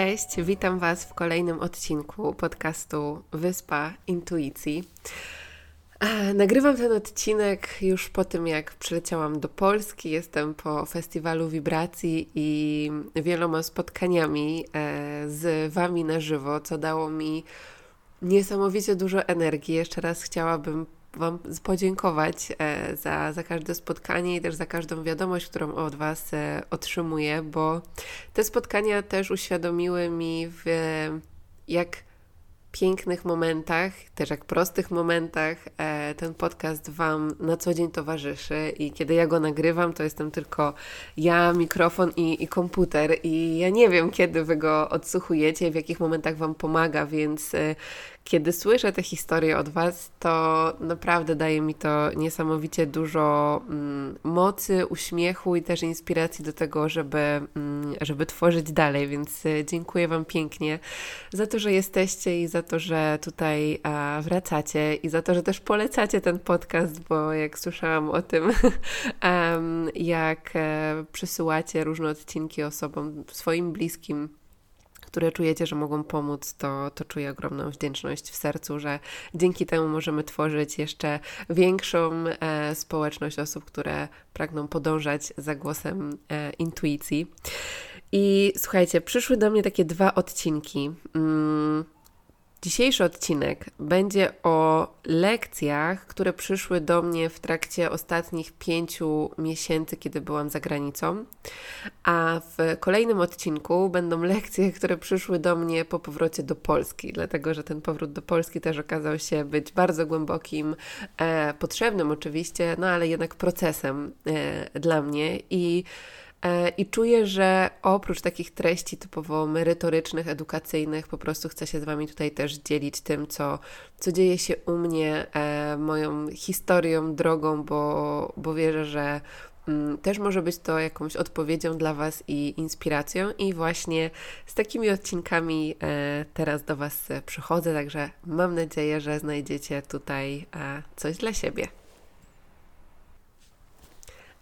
Cześć, witam Was w kolejnym odcinku podcastu Wyspa Intuicji. Nagrywam ten odcinek już po tym, jak przyleciałam do Polski. Jestem po festiwalu wibracji i wieloma spotkaniami e, z Wami na żywo, co dało mi niesamowicie dużo energii. Jeszcze raz chciałabym Wam podziękować e, za, za każde spotkanie i też za każdą wiadomość, którą od Was e, otrzymuję, bo te spotkania też uświadomiły mi, w jak pięknych momentach, też jak prostych momentach e, ten podcast Wam na co dzień towarzyszy i kiedy ja go nagrywam, to jestem tylko ja, mikrofon i, i komputer i ja nie wiem, kiedy Wy go odsłuchujecie, w jakich momentach Wam pomaga, więc kiedy słyszę te historie od Was, to naprawdę daje mi to niesamowicie dużo mm, mocy, uśmiechu i też inspiracji do tego, żeby, mm, żeby tworzyć dalej. Więc e, dziękuję Wam pięknie za to, że jesteście i za to, że tutaj a, wracacie i za to, że też polecacie ten podcast, bo jak słyszałam o tym, jak e, przysyłacie różne odcinki osobom swoim bliskim, które czujecie, że mogą pomóc, to, to czuję ogromną wdzięczność w sercu, że dzięki temu możemy tworzyć jeszcze większą e, społeczność osób, które pragną podążać za głosem e, intuicji. I słuchajcie, przyszły do mnie takie dwa odcinki. Mm, Dzisiejszy odcinek będzie o lekcjach, które przyszły do mnie w trakcie ostatnich pięciu miesięcy, kiedy byłam za granicą. A w kolejnym odcinku będą lekcje, które przyszły do mnie po powrocie do Polski, dlatego że ten powrót do Polski też okazał się być bardzo głębokim, e, potrzebnym oczywiście, no ale jednak procesem e, dla mnie. I I czuję, że oprócz takich treści typowo merytorycznych, edukacyjnych, po prostu chcę się z Wami tutaj też dzielić tym, co, co dzieje się u mnie, e, moją historią, drogą, bo, bo wierzę, że mm, też może być to jakąś odpowiedzią dla Was i inspiracją. I właśnie z takimi odcinkami e, teraz do Was przychodzę, także mam nadzieję, że znajdziecie tutaj coś dla siebie.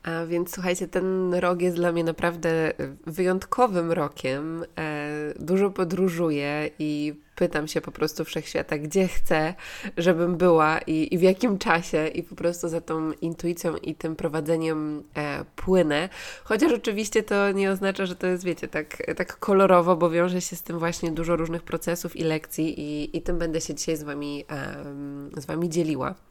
A więc słuchajcie, ten rok jest dla mnie naprawdę wyjątkowym rokiem. E, dużo podróżuję i pytam się po prostu wszechświata, gdzie chcę, żebym była i, i w jakim czasie, i po prostu za tą intuicją i tym prowadzeniem e, płynę. Chociaż oczywiście to nie oznacza, że to jest, wiecie, tak, tak kolorowo, bo wiąże się z tym właśnie dużo różnych procesów i lekcji, i, i tym będę się dzisiaj z Wami, e, z wami dzieliła.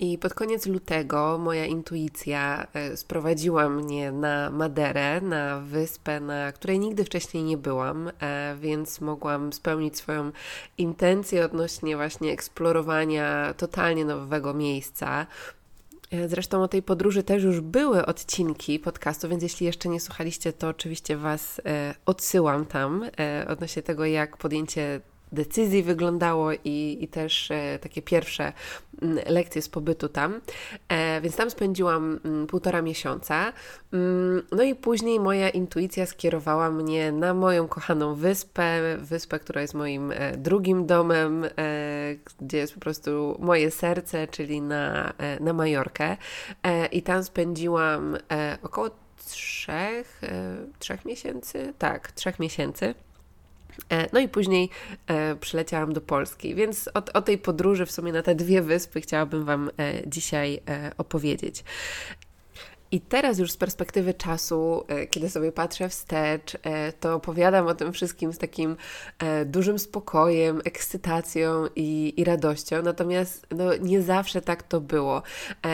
I pod koniec lutego moja intuicja e, sprowadziła mnie na Maderę, na wyspę, na której nigdy wcześniej nie byłam, e, więc mogłam spełnić swoją intencję odnośnie właśnie eksplorowania totalnie nowego miejsca. E, zresztą o tej podróży też już były odcinki podcastu, więc jeśli jeszcze nie słuchaliście, to oczywiście Was odsyłam tam odnośnie tego, jak podjęcie decyzji wyglądało i, i też e, takie pierwsze mm, lekcje z pobytu tam. E, więc tam spędziłam mm, półtora miesiąca. Mm, no i później moja intuicja skierowała mnie na moją kochaną wyspę, wyspę, która jest moim e, drugim domem, gdzie jest po prostu moje serce, czyli na, na Majorkę. I tam spędziłam około trzech, trzech miesięcy, tak, trzech miesięcy. E, no i później e, przyleciałam do Polski, więc o, o, tej podróży w sumie na te dwie wyspy chciałabym Wam e, dzisiaj opowiedzieć. I teraz już z perspektywy czasu, e, kiedy sobie patrzę wstecz, e, to opowiadam o tym wszystkim z takim e, dużym spokojem, ekscytacją i, i radością. Natomiast no, nie zawsze tak to było.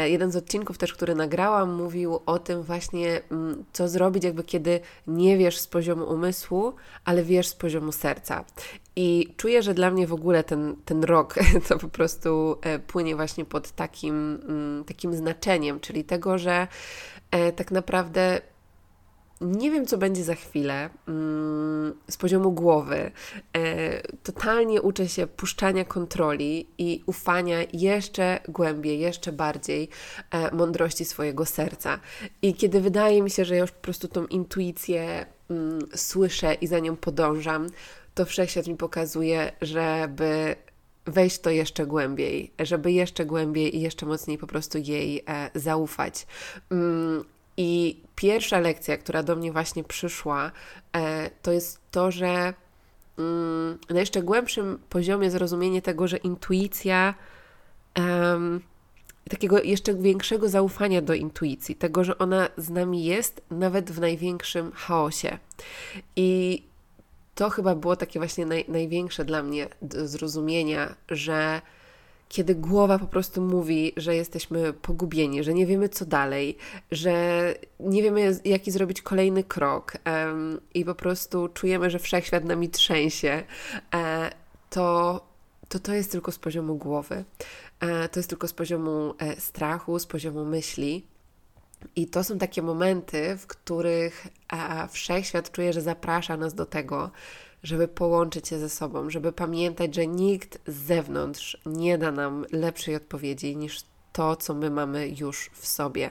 Jeden z odcinków też, który nagrałam, mówił o tym właśnie, mm, co zrobić, jakby kiedy nie wiesz z poziomu umysłu, ale wiesz z poziomu serca. I czuję, że dla mnie w ogóle ten, ten rok to po prostu płynie właśnie pod takim, mm, takim znaczeniem, czyli tego, że tak naprawdę nie wiem, co będzie za chwilę mm, z poziomu głowy. E, totalnie uczę się puszczania kontroli i ufania jeszcze głębiej, jeszcze bardziej e, mądrości swojego serca. I kiedy wydaje mi się, że ja już po prostu tą intuicję mm, słyszę i za nią podążam, to wszechświat mi pokazuje, żeby wejść to jeszcze głębiej, żeby jeszcze głębiej i jeszcze mocniej po prostu jej e, zaufać. Mm, I pierwsza lekcja, która do mnie właśnie przyszła, e, to jest to, że mm, na jeszcze głębszym poziomie zrozumienie tego, że intuicja, takiego jeszcze większego zaufania do intuicji, tego, że ona z nami jest nawet w największym chaosie. I to chyba było takie właśnie naj, największe dla mnie zrozumienia, że kiedy głowa po prostu mówi, że jesteśmy pogubieni, że nie wiemy co dalej, że nie wiemy jaki zrobić kolejny krok um, i po prostu czujemy, że wszechświat nami trzęsie, e, to, to to jest tylko z poziomu głowy. E, to jest tylko z poziomu e, strachu, z poziomu myśli. I to są takie momenty, w których e, wszechświat czuje, że zaprasza nas do tego, żeby połączyć się ze sobą, żeby pamiętać, że nikt z zewnątrz nie da nam lepszej odpowiedzi niż to, co my mamy już w sobie.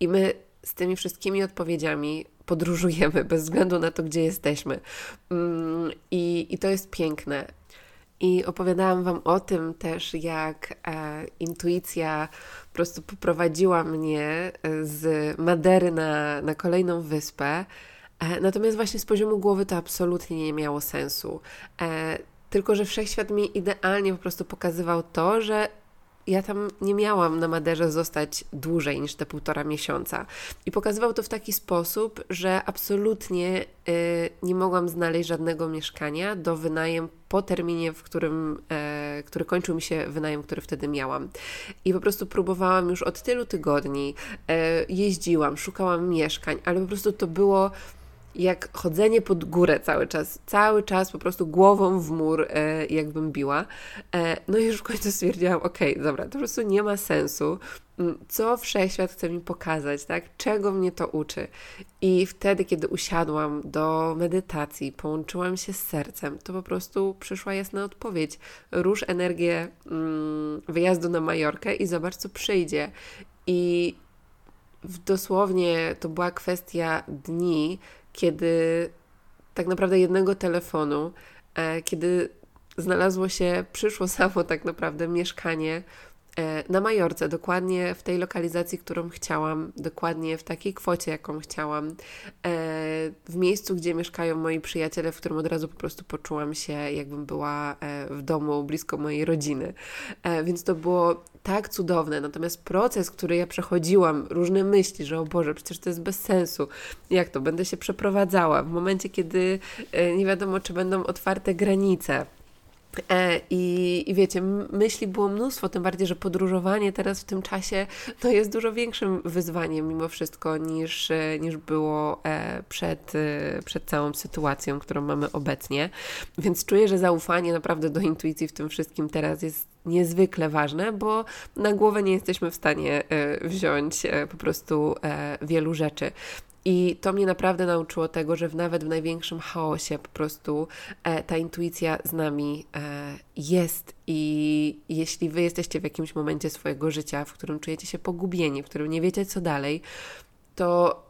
I my z tymi wszystkimi odpowiedziami podróżujemy bez względu na to, gdzie jesteśmy. Mm, I, i to jest piękne. I opowiadałam Wam o tym też, jak e, intuicja po prostu poprowadziła mnie e, z Madery na, na kolejną wyspę. E, natomiast właśnie z poziomu głowy to absolutnie nie miało sensu. E, tylko, że wszechświat mi idealnie po prostu pokazywał to, że ja tam nie miałam na Maderze zostać dłużej niż te półtora miesiąca. I pokazywał to w taki sposób, że absolutnie y, nie mogłam znaleźć żadnego mieszkania do wynajem po terminie, w którym, e, który kończył mi się wynajem, który wtedy miałam. I po prostu próbowałam już od tylu tygodni, e, jeździłam, szukałam mieszkań, ale po prostu to było jak chodzenie pod górę cały czas, cały czas po prostu głową w mur, e, jakbym biła. E, no i już w końcu stwierdziłam, okej, okay, dobra, to po prostu nie ma sensu. Mm, co wszechświat chce mi pokazać, tak? Czego mnie to uczy? I wtedy, kiedy usiadłam do medytacji, połączyłam się z sercem, to po prostu przyszła jasna odpowiedź. Rusz energię mm, wyjazdu na Majorkę i zobacz, co przyjdzie. I dosłownie to była kwestia dni, kiedy tak naprawdę jednego telefonu, e, kiedy znalazło się, przyszło samo tak naprawdę mieszkanie na Majorce, dokładnie w tej lokalizacji, którą chciałam, dokładnie w takiej kwocie, jaką chciałam, e, w miejscu, gdzie mieszkają moi przyjaciele, w którym od razu po prostu poczułam się, jakbym była w domu blisko mojej rodziny. Więc to było tak cudowne. Natomiast proces, który ja przechodziłam, różne myśli, że o Boże, przecież to jest bez sensu. Jak to? Będę się przeprowadzała w momencie, kiedy e, nie wiadomo, czy będą otwarte granice E, I, I wiecie, myśli było mnóstwo, tym bardziej, że podróżowanie teraz w tym czasie no jest dużo większym wyzwaniem mimo wszystko niż, e, niż było e, przed, przed całą sytuacją, którą mamy obecnie. Więc czuję, że zaufanie naprawdę do intuicji w tym wszystkim teraz jest niezwykle ważne, bo na głowę nie jesteśmy w stanie wziąć po prostu wielu rzeczy. I to mnie naprawdę nauczyło tego, że nawet w największym chaosie po prostu e, ta intuicja z nami e, jest. I jeśli wy jesteście w jakimś momencie swojego życia, w którym czujecie się pogubieni, w którym nie wiecie co dalej, to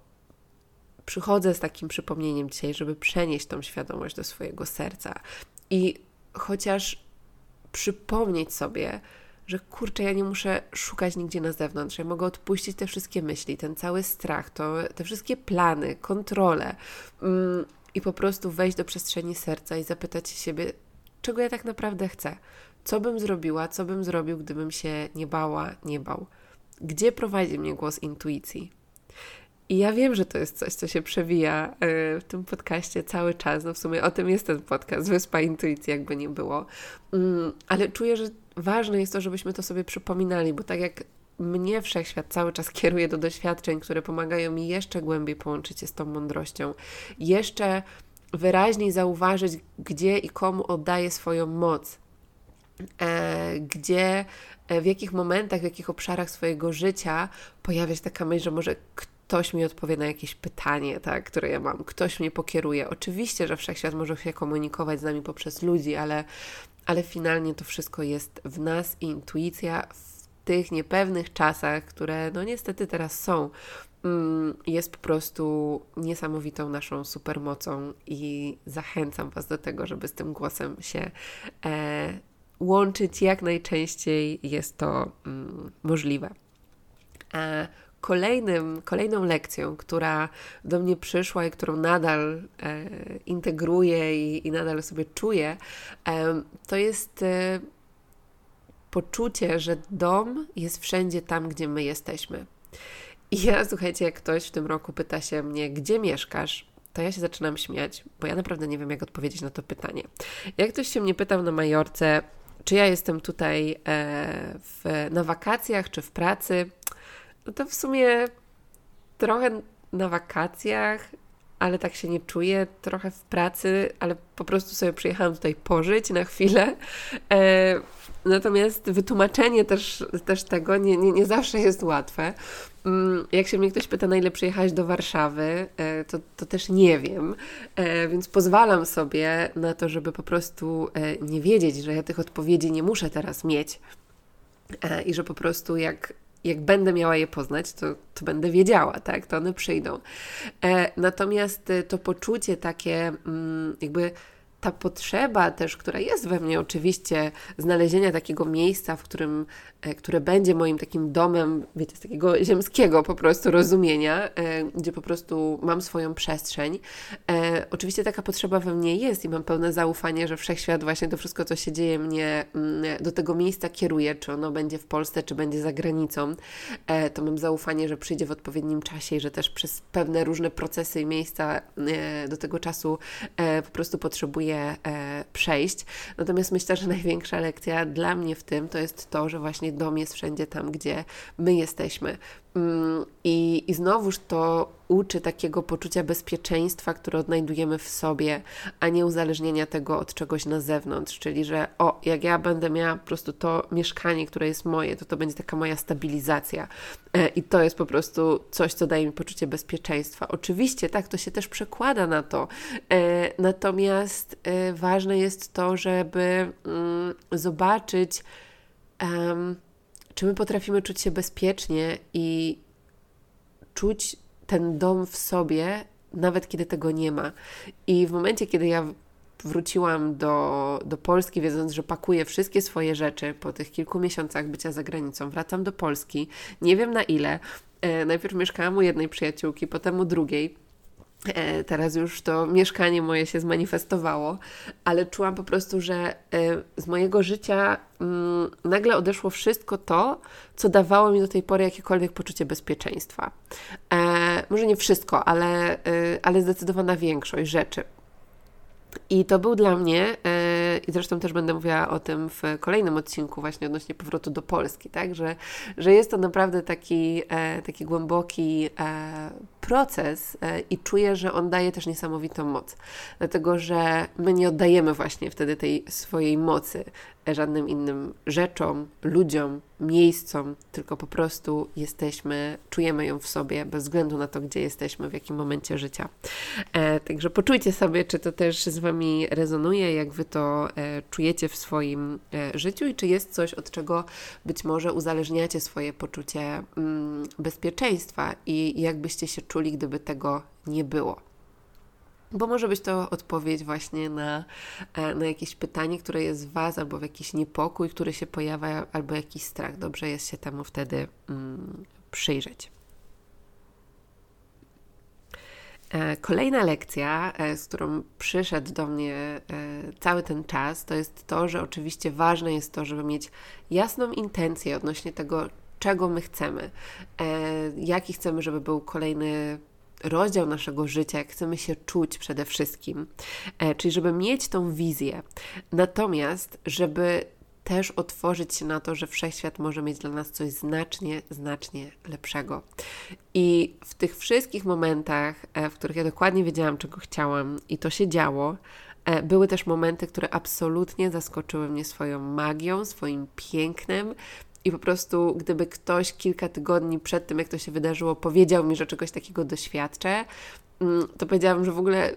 przychodzę z takim przypomnieniem dzisiaj, żeby przenieść tą świadomość do swojego serca. I chociaż przypomnieć sobie, że kurczę, ja nie muszę szukać nigdzie na zewnątrz. Ja mogę odpuścić te wszystkie myśli, ten cały strach, to, te wszystkie plany, kontrole mm, i po prostu wejść do przestrzeni serca i zapytać siebie, czego ja tak naprawdę chcę. Co bym zrobiła, co bym zrobił, gdybym się nie bała, nie bał. Gdzie prowadzi mnie głos intuicji? I ja wiem, że to jest coś, co się przewija e, w tym podcaście cały czas. No w sumie o tym jest ten podcast, Wyspa Intuicji, jakby nie było. Mm, ale czuję, że ważne jest to, żebyśmy to sobie przypominali, bo tak jak mnie wszechświat cały czas kieruje do doświadczeń, które pomagają mi jeszcze głębiej połączyć się z tą mądrością, jeszcze wyraźniej zauważyć, gdzie i komu oddaję swoją moc, e, gdzie, e, w jakich momentach, w jakich obszarach swojego życia pojawia się taka myśl, że może ktoś mi odpowie na jakieś pytanie, tak, które ja mam, ktoś mnie pokieruje. Oczywiście, że wszechświat może się komunikować z nami poprzez ludzi, ale, ale finalnie to wszystko jest w nas i intuicja w tych niepewnych czasach, które no niestety teraz są, mm, jest po prostu niesamowitą naszą supermocą i zachęcam Was do tego, żeby z tym głosem się e, łączyć jak najczęściej jest to mm, możliwe. E, kolejnym, kolejną lekcją, która do mnie przyszła i którą nadal e, integruję i, i, nadal sobie czuję, e, to jest e, poczucie, że dom jest wszędzie tam, gdzie my jesteśmy. I ja, słuchajcie, jak ktoś w tym roku pyta się mnie, gdzie mieszkasz, to ja się zaczynam śmiać, bo ja naprawdę nie wiem, jak odpowiedzieć na to pytanie. Jak ktoś się mnie pytał na Majorce, czy ja jestem tutaj e, w, na wakacjach, czy w pracy, to w sumie trochę na wakacjach, ale tak się nie czuję, trochę w pracy, ale po prostu sobie przyjechałam tutaj pożyć na chwilę. E, natomiast wytłumaczenie też, też tego nie, nie, nie zawsze jest łatwe. Mm, jak się mnie ktoś pyta, na ile przyjechać do Warszawy, e, to, to też nie wiem, e, więc pozwalam sobie na to, żeby po prostu e, nie wiedzieć, że ja tych odpowiedzi nie muszę teraz mieć i że po prostu jak jak będę miała je poznać, to, to będę wiedziała, tak? To one przyjdą. E, natomiast to poczucie takie, mm, jakby ta potrzeba też, która jest we mnie oczywiście, znalezienia takiego miejsca, w którym, e, które będzie moim takim domem, wiecie, z takiego ziemskiego po prostu rozumienia, e, gdzie po prostu mam swoją przestrzeń. E, oczywiście taka potrzeba we mnie jest i mam pełne zaufanie, że wszechświat właśnie to wszystko, co się dzieje, mnie mm, do tego miejsca kieruje, czy ono będzie w Polsce, czy będzie za granicą. To mam zaufanie, że przyjdzie w odpowiednim czasie i że też przez pewne różne procesy i miejsca do tego czasu po prostu potrzebuję e, przejść. Natomiast myślę, że największa lekcja dla mnie w tym to jest to, że właśnie dom jest wszędzie tam, gdzie my jesteśmy. Mm, I, I znowuż to uczy takiego poczucia bezpieczeństwa, które odnajdujemy w sobie, a nie uzależnienia tego od czegoś na zewnątrz. Czyli, że o, jak ja będę miała po prostu to mieszkanie, które jest moje, to to będzie taka moja stabilizacja. E, I to jest po prostu coś, co daje mi poczucie bezpieczeństwa. Oczywiście, tak, to się też przekłada na to. E, natomiast e, ważne jest to, żeby mm, zobaczyć, czy my potrafimy czuć się bezpiecznie i czuć ten dom w sobie, nawet kiedy tego nie ma. I w momencie, kiedy ja wróciłam do, do Polski, wiedząc, że pakuję wszystkie swoje rzeczy po tych kilku miesiącach bycia za granicą, wracam do Polski, nie wiem na ile. E, najpierw mieszkałam u jednej przyjaciółki, potem u drugiej teraz już to mieszkanie moje się zmanifestowało, ale czułam po prostu, że e, z mojego życia mm, nagle odeszło wszystko to, co dawało mi do tej pory jakiekolwiek poczucie bezpieczeństwa. E, może nie wszystko, ale, ale zdecydowana większość rzeczy. I to był dla mnie, e, i zresztą też będę mówiła o tym w kolejnym odcinku, właśnie odnośnie powrotu do Polski, tak? że, że jest to naprawdę taki, e, taki głęboki e, proces i czuję, że on daje też niesamowitą moc, dlatego że my nie oddajemy właśnie wtedy tej swojej mocy żadnym innym rzeczom, ludziom, miejscom, tylko po prostu jesteśmy, czujemy ją w sobie bez względu na to, gdzie jesteśmy, w jakim momencie życia. E, także poczujcie sobie, czy to też z Wami rezonuje, jak Wy to e, czujecie w swoim e, życiu i czy jest coś, od czego być może uzależniacie swoje poczucie mm, bezpieczeństwa i jak byście się czuli, gdyby tego nie było. Bo może być to odpowiedź właśnie na, e, na jakieś pytanie, które jest w Was, albo w jakiś niepokój, który się pojawia, albo jakiś strach. Dobrze jest się temu wtedy mm, przyjrzeć. E, kolejna lekcja, e, z którą przyszedł do mnie cały ten czas, to jest to, że oczywiście ważne jest to, żeby mieć jasną intencję odnośnie tego, czego my chcemy, jaki chcemy, żeby był kolejny rozdział naszego życia, jak chcemy się czuć przede wszystkim. E, czyli, żeby mieć tą wizję. Natomiast, żeby też otworzyć się na to, że wszechświat może mieć dla nas coś znacznie, znacznie lepszego. I w tych wszystkich momentach, e, w których ja dokładnie wiedziałam, czego chciałam, i to się działo, e, były też momenty, które absolutnie zaskoczyły mnie swoją magią, swoim pięknem i po prostu, gdyby ktoś kilka tygodni przed tym, jak to się wydarzyło, powiedział mi, że czegoś takiego doświadczę, mm, to powiedziałam, że w ogóle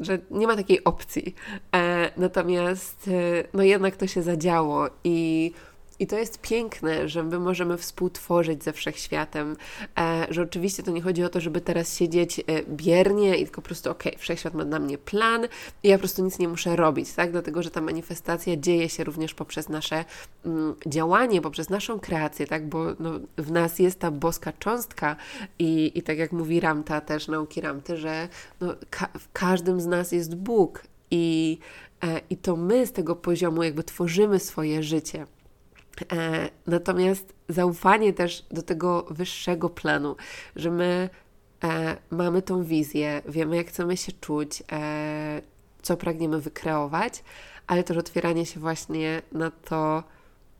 że nie ma takiej opcji. E, natomiast e, no jednak to się zadziało i i to jest piękne, że my możemy współtworzyć ze wszechświatem, e, że oczywiście to nie chodzi o to, żeby teraz siedzieć e, biernie i tylko po prostu, okej, okay, wszechświat ma dla mnie plan i ja po prostu nic nie muszę robić, tak? Dlatego, że ta manifestacja dzieje się również poprzez nasze mm, działanie, poprzez naszą kreację, tak? Bo no, w nas jest ta boska cząstka i, i tak jak mówi Ramta, też nauki Ramty, że no, ka w każdym z nas jest Bóg i, e, i to my z tego poziomu jakby tworzymy swoje życie. E, natomiast zaufanie też do tego wyższego planu, że my e, mamy tą wizję, wiemy jak chcemy się czuć, e, co pragniemy wykreować, ale też otwieranie się właśnie na to,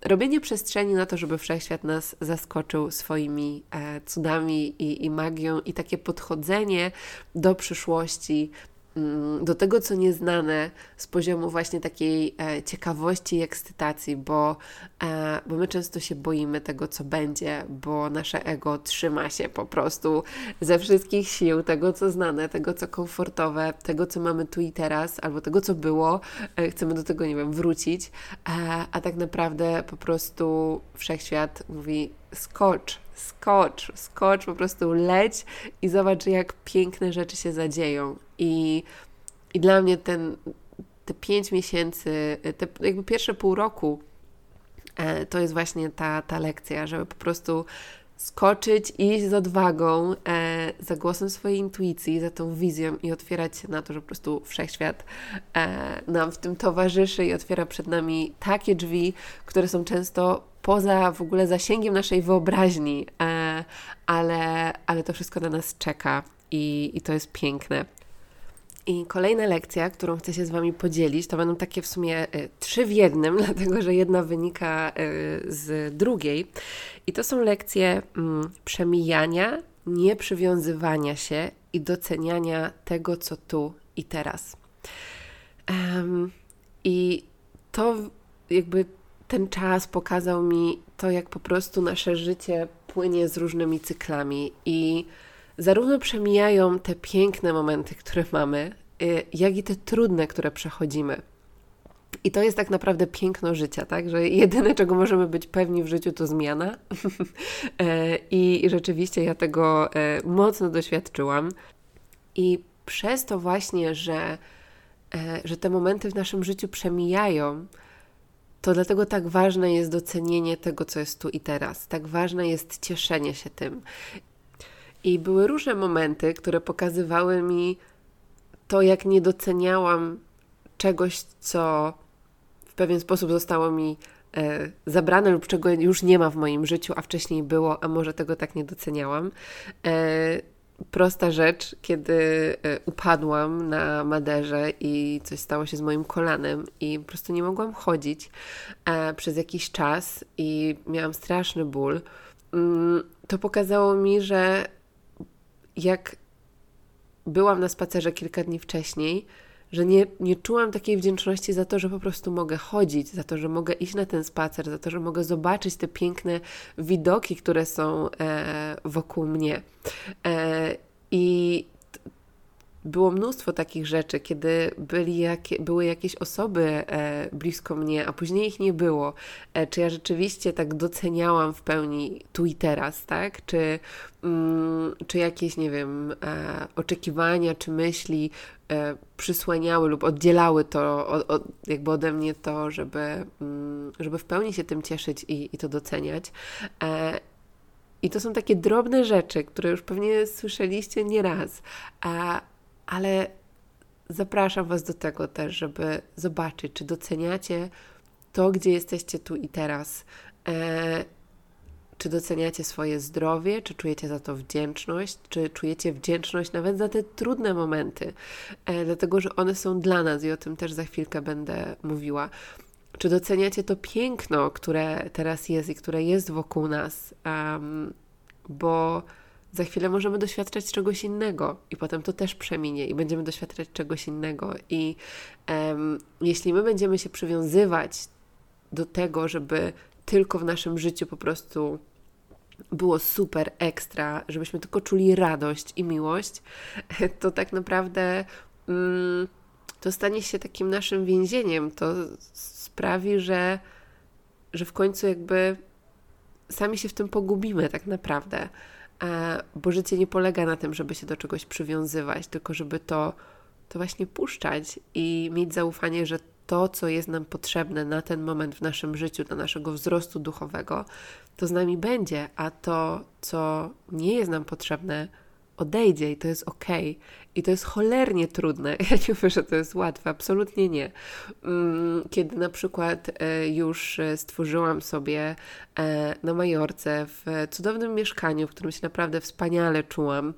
robienie przestrzeni na to, żeby wszechświat nas zaskoczył swoimi cudami i, i magią, i takie podchodzenie do przyszłości, do tego, co nieznane z poziomu właśnie takiej e, ciekawości i ekscytacji, bo, e, bo my często się boimy tego, co będzie, bo nasze ego trzyma się po prostu ze wszystkich sił tego, co znane, tego, co komfortowe, tego, co mamy tu i teraz, albo tego, co było. E, chcemy do tego, nie wiem, wrócić, a tak naprawdę po prostu wszechświat mówi skocz, skocz, skocz, po prostu leć i zobacz, jak piękne rzeczy się zadzieją. I, i dla mnie ten, te pięć miesięcy, te jakby pierwsze pół roku, e, to jest właśnie ta, ta lekcja, żeby po prostu skoczyć, iść z odwagą, e, za głosem swojej intuicji, za tą wizją i otwierać się na to, że po prostu wszechświat e, nam w tym towarzyszy i otwiera przed nami takie drzwi, które są często poza w ogóle zasięgiem naszej wyobraźni, e, ale, ale to wszystko na nas czeka i, i to jest piękne. I kolejna lekcja, którą chcę się z Wami podzielić, to będą takie w sumie y, trzy w jednym, dlatego że jedna wynika y, z drugiej. I to są lekcje y, przemijania, nieprzywiązywania się i doceniania tego, co tu i teraz. I to jakby ten czas pokazał mi to, jak po prostu nasze życie płynie z różnymi cyklami i zarówno przemijają te piękne momenty, które mamy, y, jak i te trudne, które przechodzimy. I to jest tak naprawdę piękno życia, tak? Że jedyne, czego możemy być pewni w życiu, to zmiana. E, I rzeczywiście ja tego e, mocno doświadczyłam. I przez to właśnie, że, e, że te momenty w naszym życiu przemijają, to dlatego tak ważne jest docenienie tego, co jest tu i teraz. Tak ważne jest cieszenie się tym. I były różne momenty, które pokazywały mi to, jak nie doceniałam czegoś, co w pewien sposób zostało mi e, zabrane lub czego już nie ma w moim życiu, a wcześniej było, a może tego tak nie doceniałam. E, prosta rzecz, kiedy e, upadłam na Maderze i coś stało się z moim kolanem i po prostu nie mogłam chodzić e, przez jakiś czas i miałam straszny ból, mm, to pokazało mi, że jak byłam na spacerze kilka dni wcześniej, że nie, nie czułam takiej wdzięczności za to, że po prostu mogę chodzić, za to, że mogę iść na ten spacer, za to, że mogę zobaczyć te piękne widoki, które są e, wokół mnie. E, I było mnóstwo takich rzeczy, kiedy byli jakie, były jakieś osoby e, blisko mnie, a później ich nie było. E, czy ja rzeczywiście tak doceniałam w pełni tu i teraz, tak? Czy, mm, czy jakieś, nie wiem, e, oczekiwania czy myśli przysłaniały lub oddzielały to od, od, jakby ode mnie to, żeby, mm, żeby w pełni się tym cieszyć i, i to doceniać. I to są takie drobne rzeczy, które już pewnie słyszeliście nieraz, ale zapraszam Was do tego też, żeby zobaczyć, czy doceniacie to, gdzie jesteście tu i teraz. E, czy doceniacie swoje zdrowie, czy czujecie za to wdzięczność, czy czujecie wdzięczność nawet za te trudne momenty, e, dlatego że one są dla nas i o tym też za chwilkę będę mówiła. Czy doceniacie to piękno, które teraz jest i które jest wokół nas, um, bo za chwilę możemy doświadczać czegoś innego i potem to też przeminie i będziemy doświadczać czegoś innego. I um, jeśli my będziemy się przywiązywać do tego, żeby tylko w naszym życiu po prostu było super ekstra, żebyśmy tylko czuli radość i miłość, to tak naprawdę mm, to stanie się takim naszym więzieniem. To sprawi, że, że w końcu jakby sami się w tym pogubimy tak naprawdę. E, bo życie nie polega na tym, żeby się do czegoś przywiązywać, tylko żeby to, to właśnie puszczać i mieć zaufanie, że to, co jest nam potrzebne na ten moment w naszym życiu, dla naszego wzrostu duchowego, to z nami będzie, a to, co nie jest nam potrzebne, odejdzie i to jest ok. I to jest cholernie trudne. Ja nie mówię, że to jest łatwe, absolutnie nie. Mm, kiedy na przykład e, już e, stworzyłam sobie e, na Majorce w cudownym mieszkaniu, w którym się naprawdę wspaniale czułam,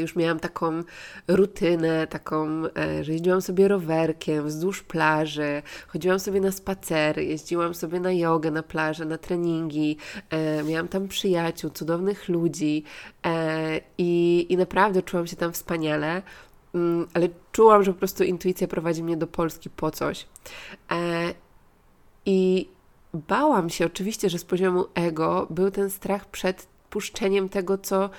już miałam taką rutynę, taką, e, że jeździłam sobie rowerkiem wzdłuż plaży, chodziłam sobie na spacery, jeździłam sobie na jogę na plażę, na treningi, e, miałam tam przyjaciół, cudownych ludzi i, i naprawdę czułam się tam wspaniale, mm, ale czułam, że po prostu intuicja prowadzi mnie do Polski po coś. I bałam się oczywiście, że z poziomu ego był ten strach przed puszczeniem tego, co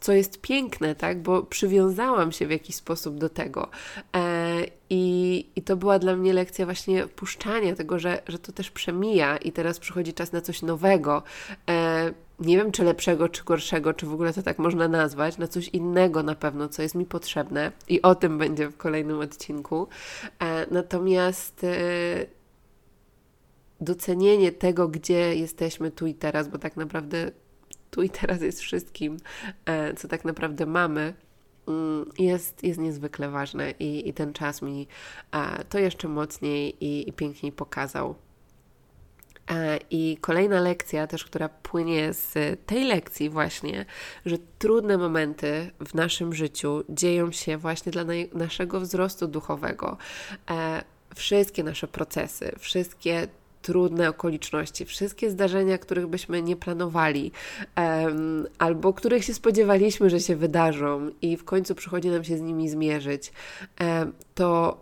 co jest piękne, tak? Bo przywiązałam się w jakiś sposób do tego. E, i, I to była dla mnie lekcja właśnie puszczania tego, że, że to też przemija i teraz przychodzi czas na coś nowego. E, nie wiem, czy lepszego, czy gorszego, czy w ogóle to tak można nazwać, na coś innego na pewno, co jest mi potrzebne i o tym będzie w kolejnym odcinku. E, natomiast e, docenienie tego, gdzie jesteśmy tu i teraz, bo tak naprawdę tu i teraz jest wszystkim, e, co tak naprawdę mamy, mm, jest, jest niezwykle ważne i, i ten czas mi e, to jeszcze mocniej i, i piękniej pokazał. E, I kolejna lekcja, też która płynie z tej lekcji, właśnie, że trudne momenty w naszym życiu dzieją się właśnie dla naszego wzrostu duchowego. Wszystkie nasze procesy, wszystkie trudne okoliczności, wszystkie zdarzenia, których byśmy nie planowali, um, albo których się spodziewaliśmy, że się wydarzą i w końcu przychodzi nam się z nimi zmierzyć, um, to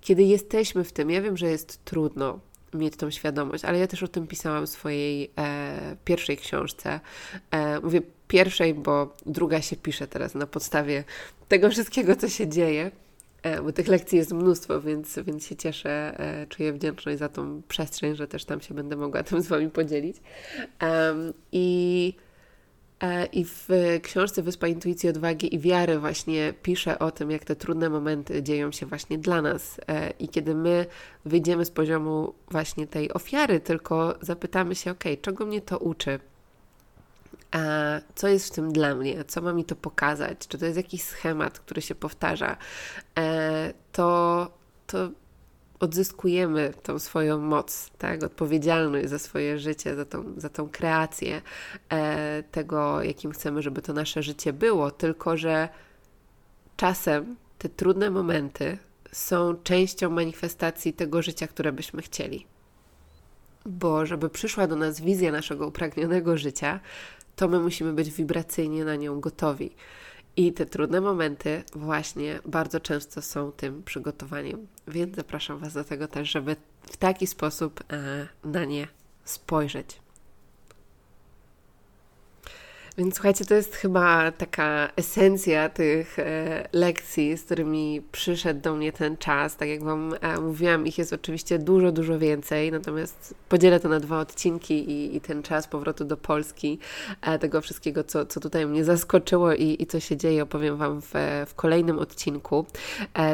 kiedy jesteśmy w tym, ja wiem, że jest trudno mieć tą świadomość, ale ja też o tym pisałam w swojej e, pierwszej książce. E, mówię pierwszej, bo druga się pisze teraz na podstawie tego wszystkiego, co się dzieje. E, bo tych lekcji jest mnóstwo, więc, więc się cieszę, e, czuję wdzięczność za tą przestrzeń, że też tam się będę mogła tym z Wami podzielić. I, e, i w książce Wyspa Intuicji, Odwagi i Wiary właśnie piszę o tym, jak te trudne momenty dzieją się właśnie dla nas i kiedy my wyjdziemy z poziomu właśnie tej ofiary, tylko zapytamy się, ok, czego mnie to uczy? A co jest w tym dla mnie, co ma mi to pokazać, czy to jest jakiś schemat, który się powtarza, e, to, to odzyskujemy tą swoją moc, tak? odpowiedzialność za swoje życie, za tą, za tą kreację e, tego, jakim chcemy, żeby to nasze życie było, tylko że czasem te trudne momenty są częścią manifestacji tego życia, które byśmy chcieli. Bo żeby przyszła do nas wizja naszego upragnionego życia, to my musimy być wibracyjnie na nią gotowi. I te trudne momenty właśnie bardzo często są tym przygotowaniem. Więc zapraszam Was do tego też, żeby w taki sposób e, na nie spojrzeć. Więc słuchajcie, to jest chyba taka esencja tych e, lekcji, z którymi przyszedł do mnie ten czas. Tak jak Wam e, mówiłam, ich jest oczywiście dużo, dużo więcej, natomiast podzielę to na dwa odcinki i, i ten czas powrotu do Polski, e, tego wszystkiego, co, co tutaj mnie zaskoczyło i, i co się dzieje, opowiem Wam w, w kolejnym odcinku.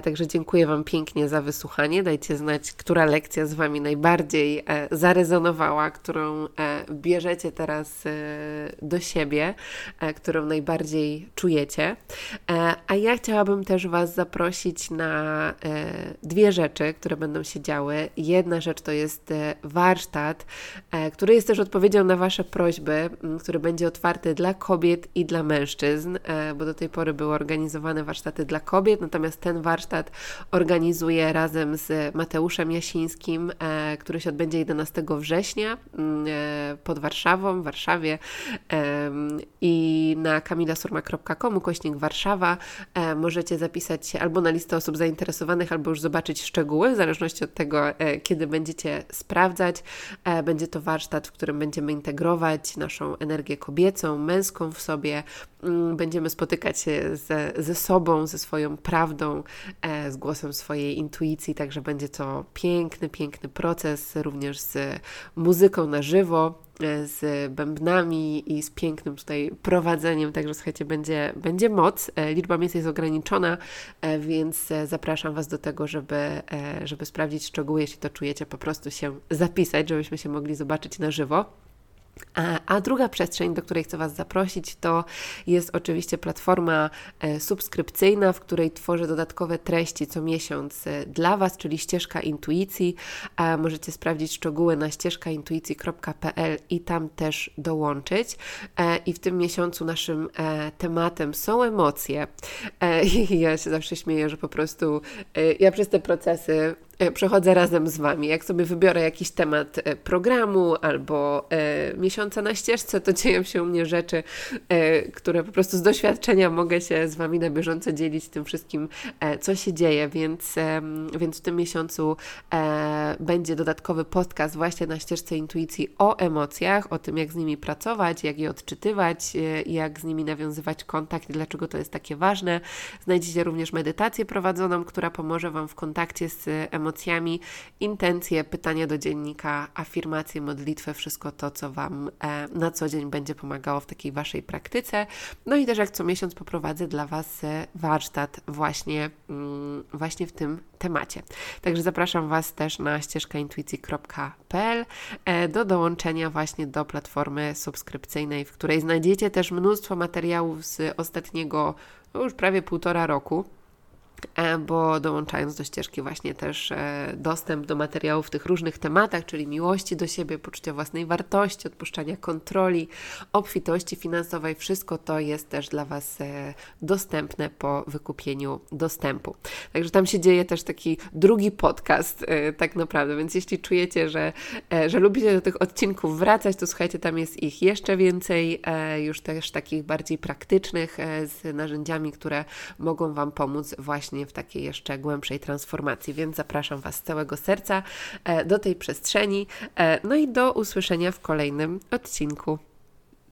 Także dziękuję Wam pięknie za wysłuchanie. Dajcie znać, która lekcja z Wami najbardziej zarezonowała, którą bierzecie teraz do siebie. E, którą najbardziej czujecie. E, a ja chciałabym też Was zaprosić na e, dwie rzeczy, które będą się działy. Jedna rzecz to jest warsztat, który jest też odpowiedzią na Wasze prośby, który będzie otwarty dla kobiet i dla mężczyzn, bo do tej pory były organizowane warsztaty dla kobiet, natomiast ten warsztat organizuję razem z Mateuszem Jasińskim, który się odbędzie 11 września pod Warszawą, w Warszawie i na kamilasurma.com kośnik Warszawa. Możecie zapisać się albo na listę osób zainteresowanych, albo już zobaczyć szczegóły, w zależności od tego, kiedy będziecie sprawdzać. Będzie to warsztat, w którym będziemy integrować naszą energię kobiecą, męską w sobie, mm, będziemy spotykać się ze, ze sobą, ze swoją prawdą, z głosem swojej intuicji, także będzie to piękny, piękny proces, również z muzyką na żywo, e, z bębnami i z pięknym tutaj prowadzeniem, także słuchajcie, będzie, będzie moc. E, liczba miejsc jest ograniczona, e, więc zapraszam Was do tego, żeby, żeby sprawdzić szczegóły, jeśli to czujecie, po prostu się zapisać, żebyśmy się mogli zobaczyć na żywo. A druga przestrzeń, do której chcę Was zaprosić, to jest oczywiście platforma e, subskrypcyjna, w której tworzę dodatkowe treści co miesiąc e, dla Was, czyli ścieżka intuicji. Możecie sprawdzić szczegóły na ścieżkaintuicji.pl i tam też dołączyć. E, I w tym miesiącu naszym tematem są emocje. Ja się zawsze śmieję, że po prostu ja przez te procesy przechodzę razem z Wami. Jak sobie wybiorę jakiś temat e, programu albo e, miesiąca na ścieżce, to dzieją się u mnie rzeczy, e, które po prostu z doświadczenia mogę się z Wami na bieżąco dzielić tym wszystkim, e, co się dzieje, więc, więc w tym miesiącu e, będzie dodatkowy podcast właśnie na ścieżce intuicji o emocjach, o tym, jak z nimi pracować, jak je odczytywać, jak z nimi nawiązywać kontakt i dlaczego to jest takie ważne. Znajdziecie również medytację prowadzoną, która pomoże Wam w kontakcie z emocjami emocjami, intencje, pytania do dziennika, afirmacje, modlitwę, wszystko to, co Wam e, na co dzień będzie pomagało w takiej Waszej praktyce. No i też jak co miesiąc poprowadzę dla Was e, warsztat właśnie, mm, właśnie w tym temacie. Także zapraszam Was też na ścieżkaintuicji.pl e, do dołączenia właśnie do platformy subskrypcyjnej, w której znajdziecie też mnóstwo materiałów z ostatniego no już prawie półtora roku bo dołączając do ścieżki właśnie też e, dostęp do materiałów w tych różnych tematach, czyli miłości do siebie, poczucia własnej wartości, odpuszczania kontroli, obfitości finansowej, wszystko to jest też dla Was e, dostępne po wykupieniu dostępu. Także tam się dzieje też taki drugi podcast tak naprawdę, więc jeśli czujecie, że, że lubicie do tych odcinków wracać, to słuchajcie, tam jest ich jeszcze więcej, już też takich bardziej praktycznych, z narzędziami, które mogą Wam pomóc właśnie właśnie w takiej jeszcze głębszej transformacji, więc zapraszam Was z całego serca e, do tej przestrzeni. E, no i do usłyszenia w kolejnym odcinku.